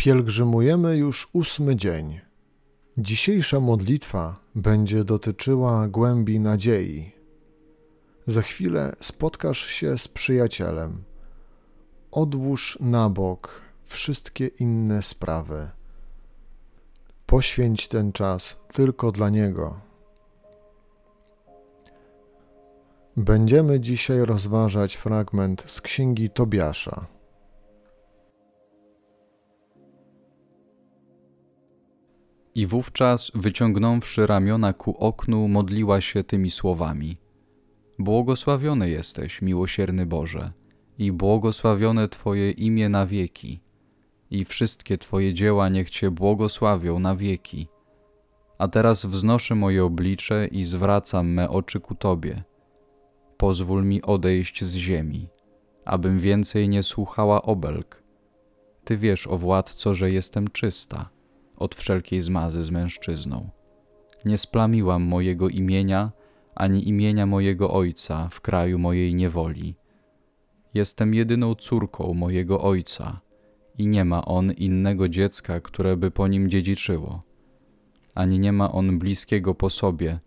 Pielgrzymujemy już ósmy dzień. Dzisiejsza modlitwa będzie dotyczyła głębi nadziei. Za chwilę spotkasz się z przyjacielem. Odłóż na bok wszystkie inne sprawy. Poświęć ten czas tylko dla niego. Będziemy dzisiaj rozważać fragment z księgi Tobiasza. I wówczas, wyciągnąwszy ramiona ku oknu, modliła się tymi słowami: Błogosławiony jesteś, miłosierny Boże, i błogosławione Twoje imię na wieki, i wszystkie Twoje dzieła niech Cię błogosławią na wieki. A teraz wznoszę moje oblicze i zwracam me oczy ku Tobie. Pozwól mi odejść z ziemi, abym więcej nie słuchała obelg. Ty wiesz, o władco, że jestem czysta od wszelkiej zmazy z mężczyzną. Nie splamiłam mojego imienia, ani imienia mojego ojca w kraju mojej niewoli. Jestem jedyną córką mojego ojca i nie ma on innego dziecka, które by po nim dziedziczyło. Ani nie ma on bliskiego po sobie,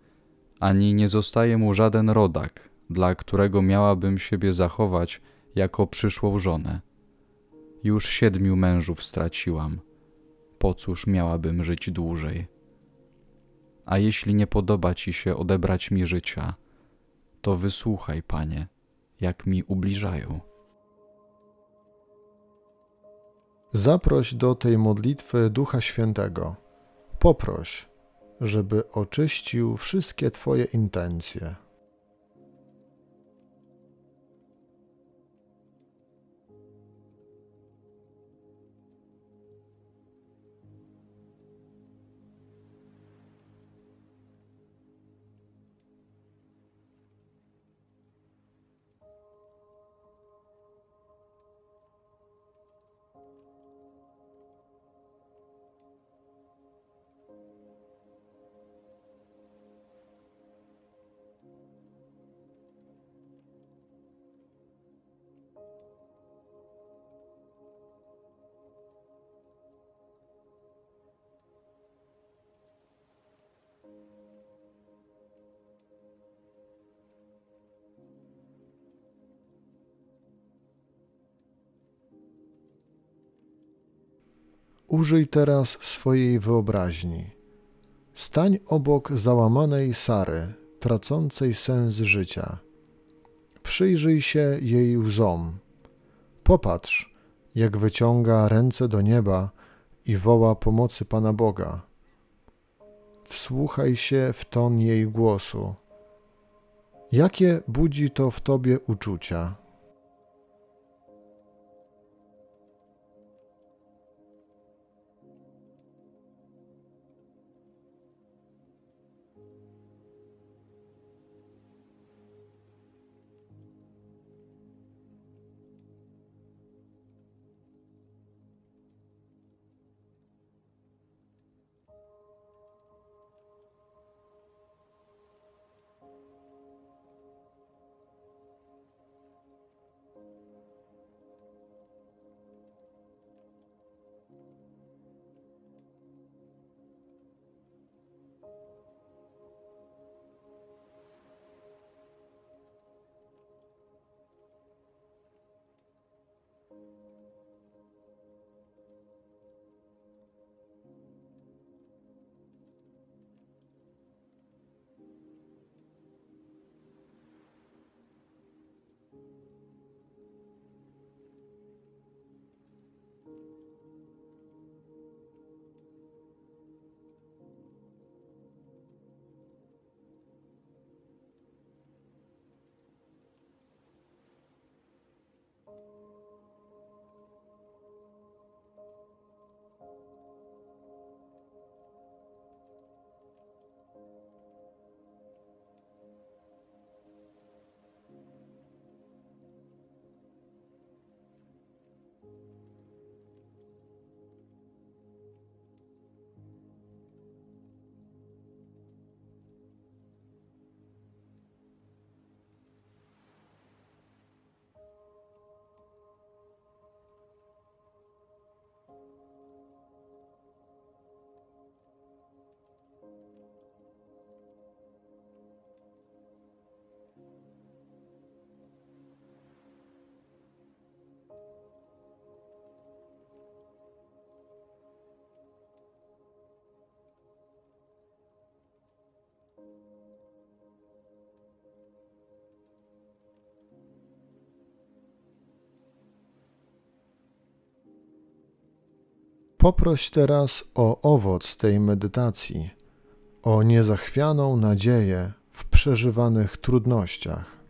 ani nie zostaje mu żaden rodak, dla którego miałabym siebie zachować jako przyszłą żonę. Już siedmiu mężów straciłam po cóż miałabym żyć dłużej? A jeśli nie podoba ci się odebrać mi życia, to wysłuchaj, panie, jak mi ubliżają. Zaproś do tej modlitwy Ducha Świętego. Poproś, żeby oczyścił wszystkie Twoje intencje. Użyj teraz swojej wyobraźni. Stań obok załamanej Sary, tracącej sens życia. Przyjrzyj się jej łzom. Popatrz, jak wyciąga ręce do nieba i woła pomocy Pana Boga. Wsłuchaj się w ton jej głosu. Jakie budzi to w tobie uczucia? Poproś teraz o owoc tej medytacji, o niezachwianą nadzieję w przeżywanych trudnościach.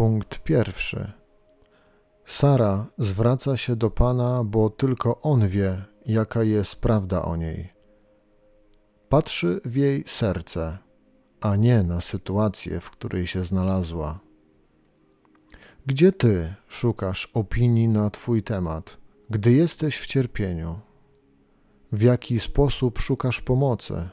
Punkt pierwszy. Sara zwraca się do Pana, bo tylko On wie, jaka jest prawda o niej. Patrzy w jej serce, a nie na sytuację, w której się znalazła. Gdzie Ty szukasz opinii na Twój temat, gdy jesteś w cierpieniu? W jaki sposób szukasz pomocy?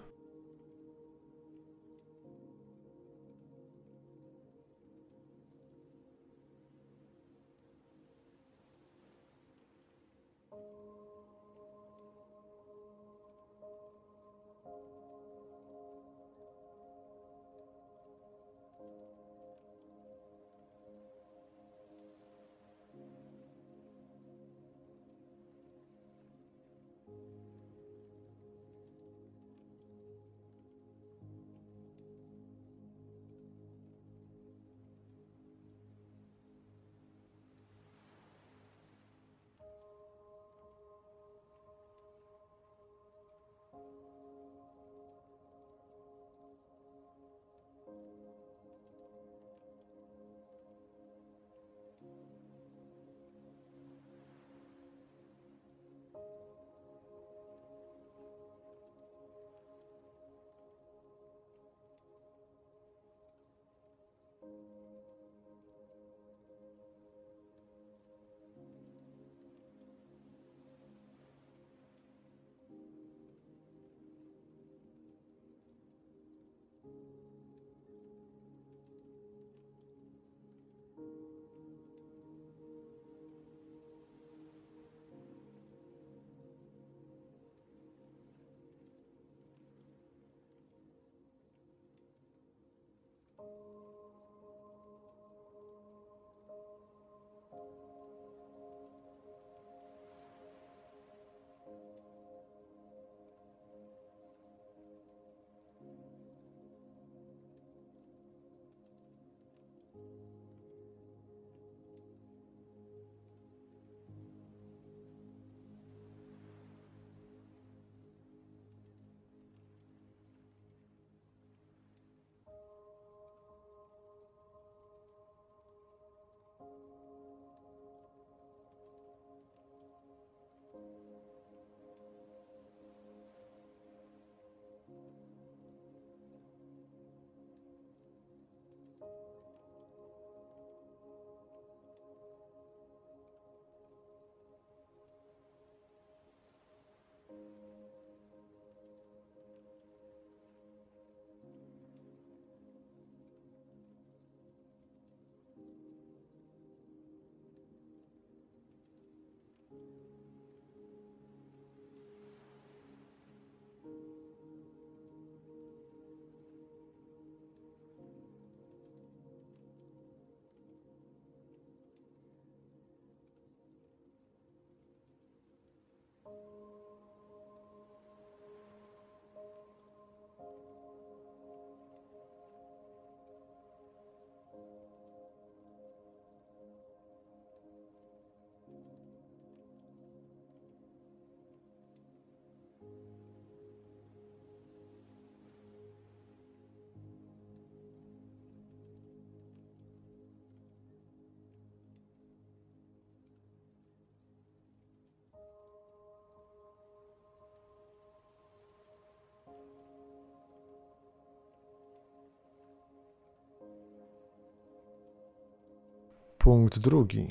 Punkt drugi.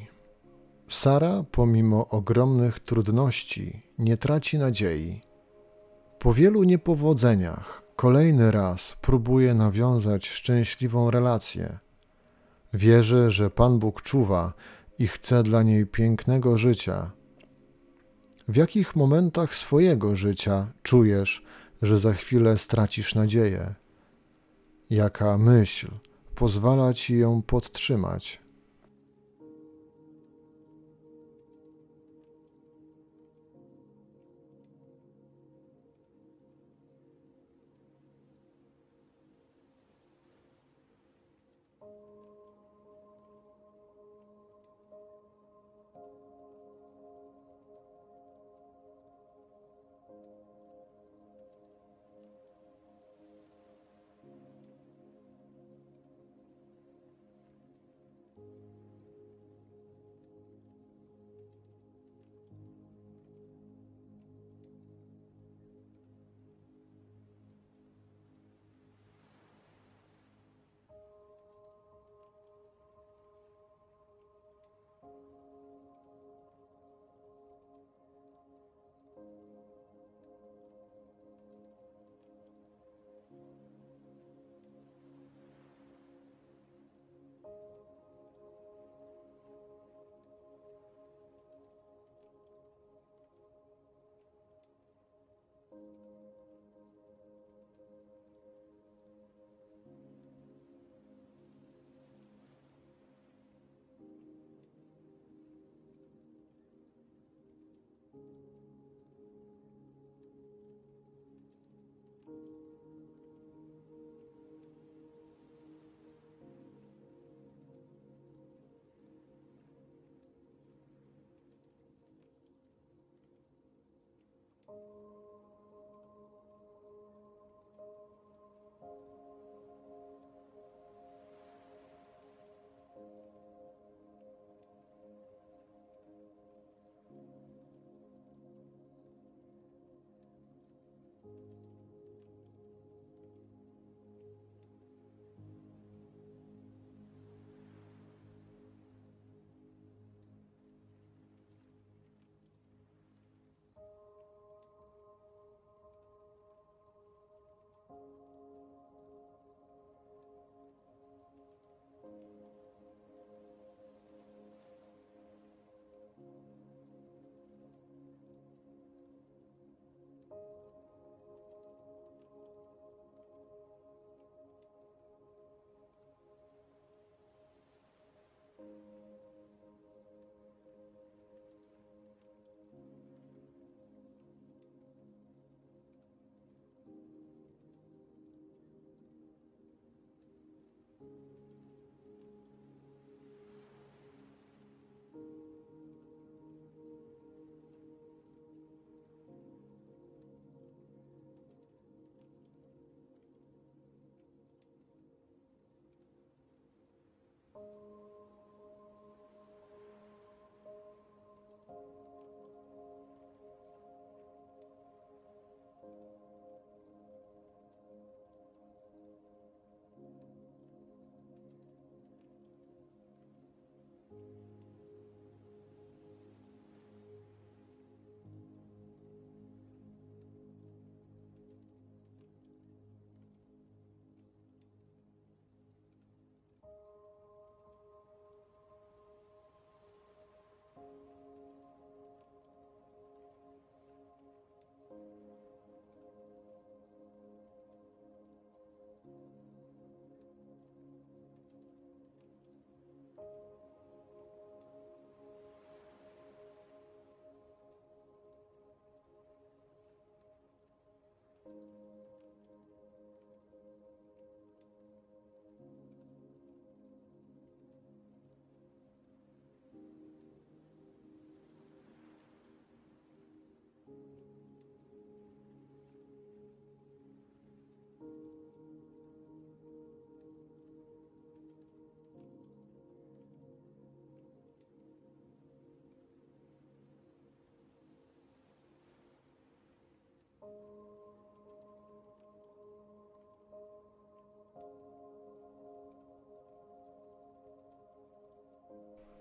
Sara, pomimo ogromnych trudności, nie traci nadziei. Po wielu niepowodzeniach, kolejny raz próbuje nawiązać szczęśliwą relację. Wierzy, że Pan Bóg czuwa i chce dla niej pięknego życia. W jakich momentach swojego życia czujesz, że za chwilę stracisz nadzieję? Jaka myśl pozwala ci ją podtrzymać?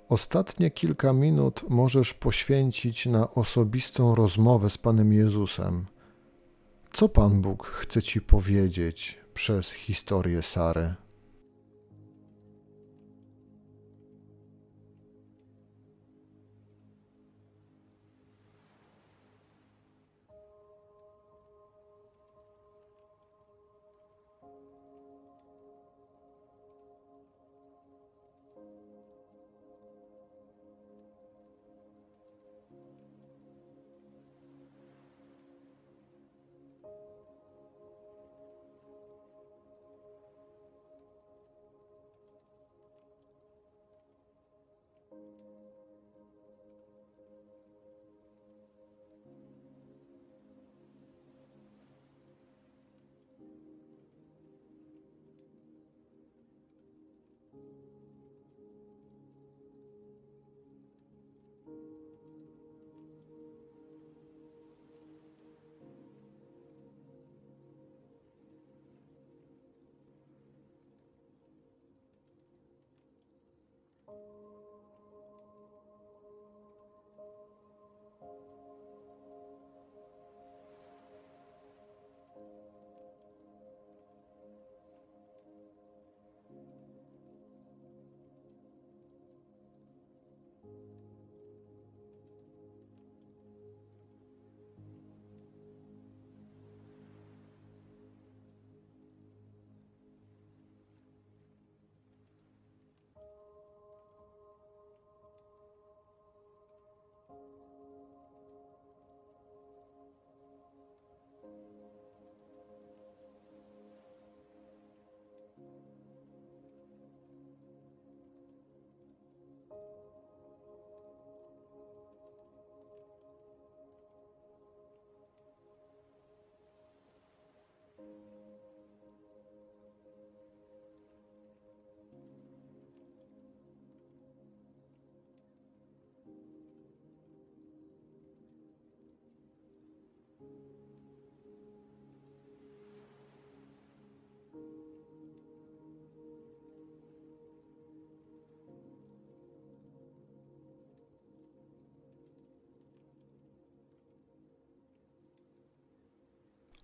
Ostatnie kilka minut możesz poświęcić na osobistą rozmowę z Panem Jezusem. Co Pan Bóg chce Ci powiedzieć przez historię Sary?